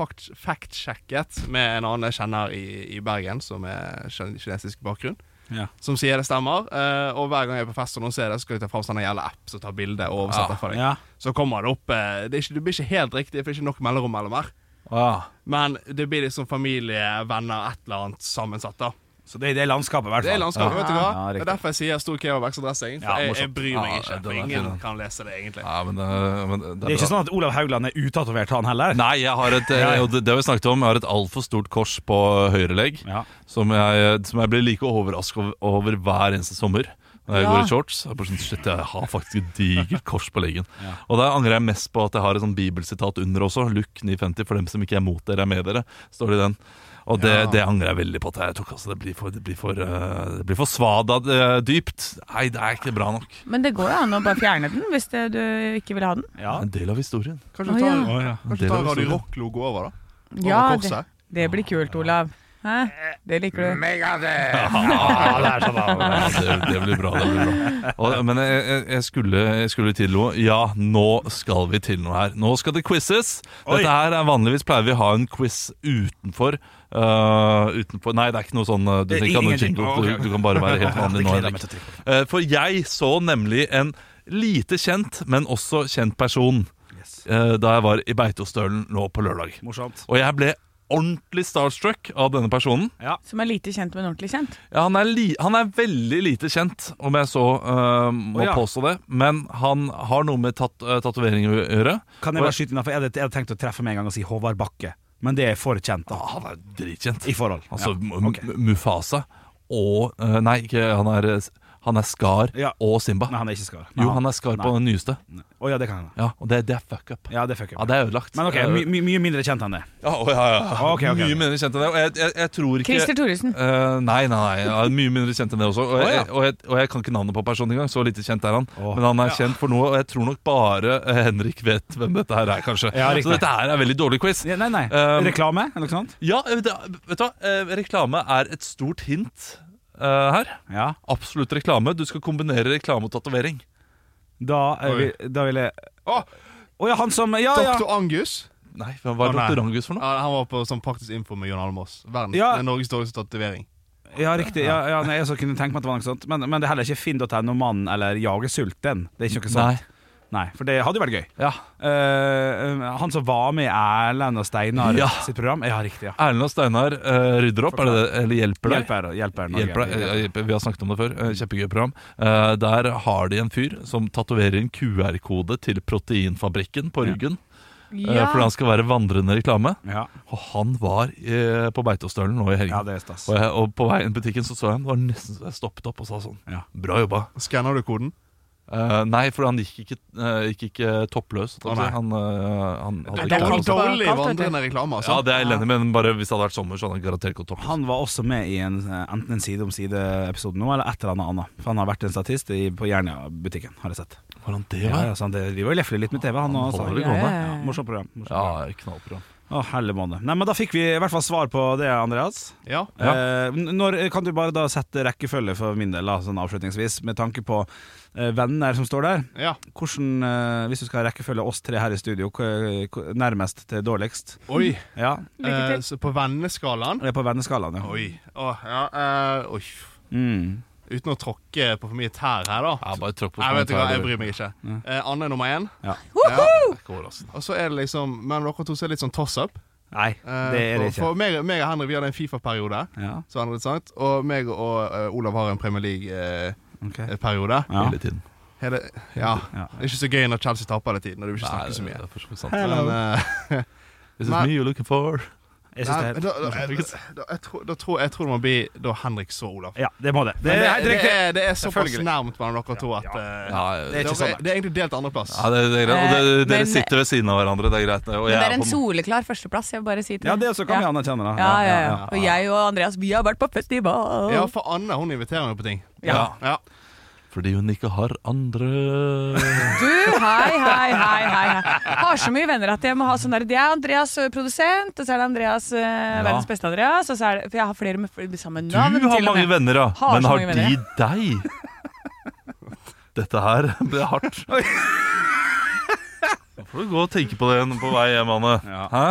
E: fact-sjekket med en annen jeg kjenner i, i Bergen, som er kinesisk bakgrunn.
C: Ja.
E: Som sier det stemmer. Uh, og hver gang jeg er på fest og noen ser det, så skal jeg ta fram sånn jævla app som tar bilde og oversetter for deg.
C: Ja.
E: Så kommer det opp uh, det, ikke, det blir ikke helt riktig, for det er ikke nok mellomrom mellom her.
B: Ah.
E: Men det blir liksom familie, venner, et eller annet sammensatt. da
C: Så det er det landskapet, i hvert
E: Det er
C: fall.
E: landskapet, vet du hva?
C: Ja,
E: det er derfor jeg sier stor kebab ekstra dressing. For
C: Ja,
E: jeg, jeg bryr meg
B: Ja,
E: ikke. For ingen kan lese det, egentlig.
B: Ja, men, det- men det,
C: Det er ikke
B: bra.
C: sånn at Olav Haugland er utatovert, han heller?
B: Nei, jeg har et,
C: Ja, ja.
B: eh, det, det har vi snakket om. Jeg har et altfor stort kors på høyre legg.
C: Ja.
B: Som jeg, som jeg blir like overrasket over, over hver eneste sommer. Når jeg
D: Ja.
B: går i shorts. Jeg, bare sånn, shit, jeg har faktisk et digert kors på leggen. Og der angrer jeg mest på at jeg har et sånn bibelsitat under også. Luke 950, for dem som ikke er mot dere, er med dere. Står det i den. Og det,
C: Ja.
B: det angrer jeg veldig på at jeg tok. Altså, det blir for, det blir for, uh, det blir for svada uh, dypt. Nei, det er ikke bra nok.
D: Men det går jo an å bare fjerne den hvis det, du ikke vil ha den.
C: Ja.
B: En del av historien.
E: Kanskje du tar,
D: ja.
C: Å, ja.
E: kanskje tar Radio Rock-logo over, da? Over
D: Ja, det, det blir kult, Olav. Hæ? Det liker du.
C: Ja, det er sånn.
B: Ja, det, det blir bra. det blir bra og, Men jeg, jeg- skulle, jeg skulle til noe. Ja, nå skal vi til noe her. Nå skal det quizzes. Dette her er Vanligvis pleier vi å ha en quiz utenfor. Uh, utenfor Nei, det er ikke noe sånn uh, Du ikke noe jingle. Du, du kan bare være helt vanlig nå. Henrik. Uh, for jeg så nemlig en lite kjent, men også kjent person uh, da jeg var i Beitostølen nå på lørdag.
C: Morsomt.
B: Og jeg ble ordentlig starstruck av denne personen.
D: Som er lite kjent, men ordentlig kjent.
B: Ja, han, er li han er veldig lite kjent, om jeg så uh, må
C: oh, ja.
B: påstå det. Men han har noe med tat uh, tatovering å gjøre.
C: Kan jeg bare skyte inn, jeg hadde, jeg hadde tenkt å treffe med en gang og si Håvard Bakke, men det er for kjent, da.
B: Ah, han er dritkjent.
C: I forhold.
B: Altså
C: Ja,
B: okay. Mufasa og uh, Nei, ikke, han er, han er Skar
C: Ja.
B: og Simba.
C: Nei, han er ikke Skar.
B: Jo, han er Skar på den nyeste.
C: Oh, ja, det kan hende.
B: Ja, Og det, det er fuck up.
C: Ja, det fucker
B: Ja, det er ødelagt.
C: Men ok,
B: Eh,
C: my, my, mye mindre kjent enn det.
B: ja, oh, ja, ja.
C: Okay, okay,
B: Mye
C: okay.
B: mindre kjent enn det. Og jeg, jeg, jeg tror ikke
D: Christer Thoresen.
B: Uh, nei, nei, nei. Ja, mye mindre kjent enn det også. Og, jeg, og, jeg, og jeg kan ikke navnet på personen engang. Så lite kjent er han.
C: Oh,
B: Men han er kjent for noe, og jeg tror nok bare eh, Henrik vet hvem dette her er, kanskje.
C: Ja,
B: så dette her er veldig dårlig quiz.
C: Ja, nei, nei.
B: Um,
C: Reklame, eller noe sånt?
B: Ja, vet du, vet du hva? Eh, Reklame er et stort hint eh, her.
C: Ja.
B: Absolutt reklame. Du skal kombinere reklame og tatovering.
C: Da, eh, vi, da vil jeg
E: Å,
C: oh! ja, han som Ja, ja.
E: Dr. Angus.
B: Nei, hva er
E: oh, Doktor
B: Dr. Angus for noe?
E: Ja, han var på sånn praktisk info med Jon Almaas. Verdens,
C: Ja.
E: Norges dårligste tatovering.
C: Ja, riktig. Ja, ja, nei, jeg så kunne tenke meg at det var noe sånt. Men, men det er heller ikke finn.no mann eller jagesult, sulten. Det er ikke noe sånt. Nei. For det hadde jo vært gøy.
B: Ja.
C: Eh, han som var med i Erlend og Steinar
B: Ja.
C: sitt program. Ja, riktig. ja
B: Erlend og Steinar eh, rydder opp, er det det? Eller hjelper deg?
C: Hjelper, hjelper Norge.
B: Hjelper deg. Eh, hjelper. Vi har snakket om det før. Eh, Kjempegøy program. Eh, Der har de en fyr som tatoverer en QR-kode til Proteinfabrikken på ryggen. eh,
D: Ja.
B: Fordi han skal være vandrende reklame.
C: Ja.
B: Og han var eh, på Beitostølen nå i helgen.
C: ja, det er stas.
B: og, jeg, og på veien til butikken så så jeg han. Det var nesten så jeg stoppet opp og sa sånn
C: Ja.
B: Bra jobba.
E: Skanner du koden?
B: Eh, nei, for han gikk ikke, uh, gikk ikke toppløs.
E: Oh,
B: han, uh, han hadde
E: Det er dårlig vandrende reklame, altså.
B: Ja, det er elendig enig men bare hvis det hadde vært sommer, så hadde han garantert gått toppløs.
C: Han var også med i en, enten en Side om side-episode nå, eller et eller annet annet. For han har vært en statist i, på Jernia-butikken, har jeg sett.
B: Var han det,
C: Ja,
B: ja?
C: ja, han det- Vi var lefler litt med TV, han
B: Han
C: også.
B: holder det
D: Ja,
B: gående.
D: ja, ja.
C: Ja, morsomt program. Morsomt
B: Ja, knallprogram.
C: Å, helle måned. Nei, men da fikk vi i hvert fall svar på det, Andreas.
E: Ja.
C: Eh, når, kan du bare da sette rekkefølge for min del, da, sånn avslutningsvis, med tanke på eh, venner som står der?
E: ja.
C: Hvordan, eh, Hvis du skal rekkefølge oss tre her i studio, nærmest til dårligst?
E: Oi.
C: Ja,
D: Lykke
E: Eh,
D: til.
E: så på venneskalaen
C: Ja, på venneskalaen, ja.
E: Oi. Å, ja. eh, oi.
C: Mm.
E: Uten å tråkke på for mye tær her, da.
B: Ja, bare tråkk på
E: jeg vet du hva, jeg bryr meg ikke. Eh, Anne er nummer én.
C: Ja.
E: Ja.
B: Ikke.
E: Og så er det liksom Men dere to er litt sånn toss-up.
C: Nei,
E: Eh,
C: det er det ikke.
E: for meg, meg og Henrik vi hadde en Fifa-periode.
C: Ja,
E: Så det sant Og meg og uh, Olav har en Premier League-periode.
C: ok. Ja.
B: Hele tiden.
E: Hele, ja.
C: Ja.
E: Det er ikke så gøy når Chelsea taper hele tiden, og du vil ikke snakke så mye.
B: det er for så sant.
E: Men uh,
B: This is me you're looking for.
C: Jeg det
E: da, da, da, jeg, tror, da tror, jeg tror det må bli da Henrik så Olav.
C: Ja, det må det. Det
E: det, det, er, det er såpass nærmt mellom dere to at
B: Ja,
C: Det er ikke
E: er,
C: sånn.
E: det er egentlig delt andreplass.
B: Ja, det, det er greit. Og det,
D: Eh,
B: dere sitter ved siden av hverandre, det er greit. Og
D: Men
B: jeg
D: det er en soleklar førsteplass, jeg vil bare si til
C: Ja, det også kan vi
D: ja.
C: anerkjenne, da.
D: Ja, ja, ja. Og jeg og Andreas, vi har vært på festival.
E: Ja, for Anne hun inviterer meg på ting.
B: Ja.
E: Ja.
B: Fordi hun ikke har andre
D: Du, hei, hei, hei, hei. Har så mye venner at jeg må ha sånn der Det er Andreas produsent, og så er det Andreas ø, verdens beste Andreas, og så er det For jeg har flere med samme navn. Du har
B: mange venner, ja.
D: Har
B: Men
D: så
B: har
D: mange
B: de
D: venner.
B: deg? Dette her ble hardt. Da får du gå og tenke på det igjen på vei hjem, Anne.
C: Ja.
B: Hæ?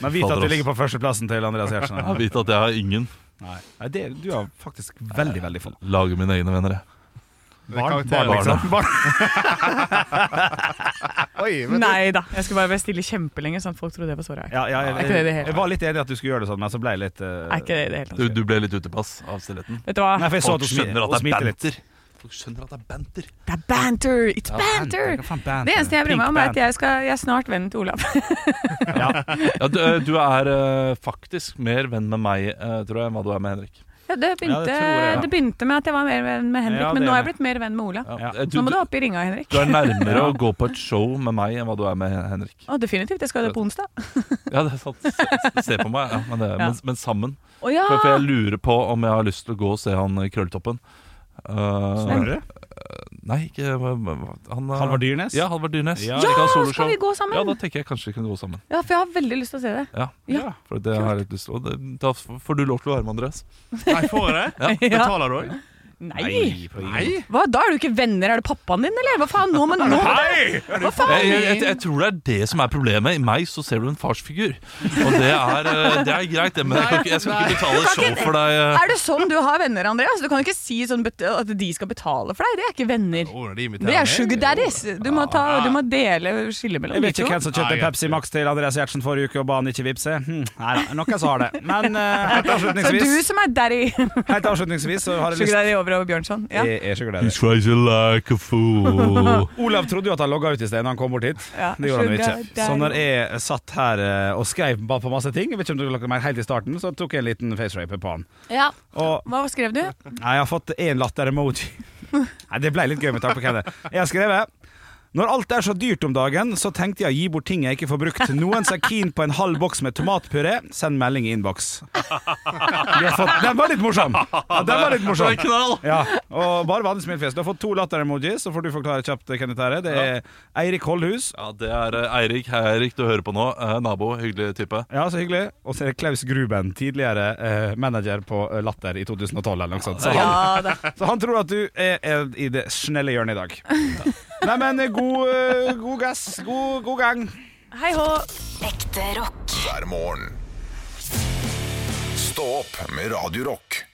C: Men vit at du ligger på førsteplassen til Andreas Gjertsen.
B: Vite at jeg har ingen.
C: Nei, Nei, det, du har faktisk veldig, veldig få.
B: Lager mine egne venner, jeg.
E: Er
C: barn,
E: liksom.
C: Barn.
E: Oi,
D: Nei da, jeg skulle bare være stille kjempelenge, sånn at folk trodde det var såret.
C: Ja, ja, jeg,
D: jeg, ikke det det hele
C: jeg var litt enig i at du skulle gjøre det sånn, men så ble jeg litt uh,
D: Er ikke det det hele
B: Du,
D: tatt.
B: du ble litt utepass av stillheten.
D: Vet du hva?
C: Nei, for jeg så at
B: Folk
C: du
B: skjønner at det er banter. Folk skjønner at det er banter.
D: Det er banter! It's
B: Ja,
D: banter!
C: Banter?
D: Det eneste jeg bryr meg om, er at jeg, skal, jeg er snart venn til Olav.
B: Ja, du, du er uh, faktisk mer venn med meg, uh, tror jeg, enn hva du er med Henrik.
D: Ja, det, begynte,
C: tror jeg,
D: det begynte med at jeg var mer venn med Henrik,
C: Ja,
D: men nå
C: er
D: er jeg blitt mer venn med Ola.
C: Ja.
B: Du,
D: Nå må
B: du,
D: du opp i ringa, Henrik.
B: du er nærmere
C: Ja.
B: å gå på et show med meg enn hva du er med Henrik.
D: Å, definitivt. Jeg skal det på onsdag.
B: Ja, det er sant. Se, se på meg, ja, men, det,
D: Ja.
B: men, men sammen.
D: Å ja!
B: For, for jeg lurer på om jeg har lyst til å gå og se han i Krølltoppen. Uh,
C: Snorre?
B: nei, ikke han, uh,
C: Halvard Dyrnes?
B: Ja, Halvard Dyrnes.
C: Ja,
D: Ja, skal vi gå sammen?
B: Ja, da tenker jeg kanskje vi kan gå sammen.
D: Ja, for jeg har veldig lyst til å se det.
B: Ja,
D: Ja.
B: for det har jeg litt lyst til. Da får du lov til å være med, Andreas.
E: Nei, får jeg det?
B: Ja.
E: Betaler du òg?
D: Nei!
E: Nei?
D: Hva, Da er du ikke venner? Er det pappaen din, eller? Hva faen? Nå, men nå Hva faen?
B: Jeg, jeg, jeg, jeg tror det er det som er problemet. I meg så ser du en farsfigur. Og det er, eh, det er greit, det, men jeg, ikke, jeg skal ikke betale show for deg. eh.
D: Er det sånn du har venner, Andreas? Du kan ikke si sånn at de skal betale for deg. Det er ikke venner.
E: Oh,
D: Det er sugar daddies. Du må, ta, du må dele skille mellom
C: Jeg vet ikke hvem som kjøpte Pepsi Max til Andreas Gjertsen forrige uke og ba han ikke vippse. Hm, nei da, noen som har det. Men eh, helt
D: Så du som er daddy.
C: Helt avslutningsvis så har jeg lyst
D: over Bjørnson. Ja.
C: Jeg er så glad i det.
B: He's crazy like a fool.
C: Olav trodde jo at han logga ut i sted når han kom bort hit.
D: Ja,
C: Det gjorde han jo ikke. Så når jeg satt her eh, og skrev bare på masse ting, jeg vet ikke om du lagt meg helt i starten, så tok jeg en liten facerape på han.
D: Ja.
C: Og
D: Hva skrev du?
C: Jeg har fått én latter-emoji. Nei, Det ble litt gøy med tanke på hvem det er. Jeg har skrevet når alt er så dyrt om dagen, så tenkte jeg å gi bort ting jeg ikke får brukt. Noen som er keen på en halv boks med tomatpuré, send melding i innboks. Den var litt morsom! Ja, den var litt morsom. Ja, og bare vanlig smilefjes. Du har fått to latter-emojis, så får du forklare kjapt Kenneth Herre. er. Det er Eirik Holdhus.
B: Ja, Det er eh, Eirik. Hei, Eirik. Du hører på nå. Eh, nabo. Hyggelig type.
C: Ja, så hyggelig. Og så er det Klaus Gruben, tidligere eh, manager på Latter i 2012 eller noe sånt. Så han, Så han tror at du er, er i det snelle hjørnet i dag. Nei, men god, eh, god gass. God, god gang.
D: Hei hå.
F: Ekte rock.
A: hver morgen. Stå opp med Radio Rock.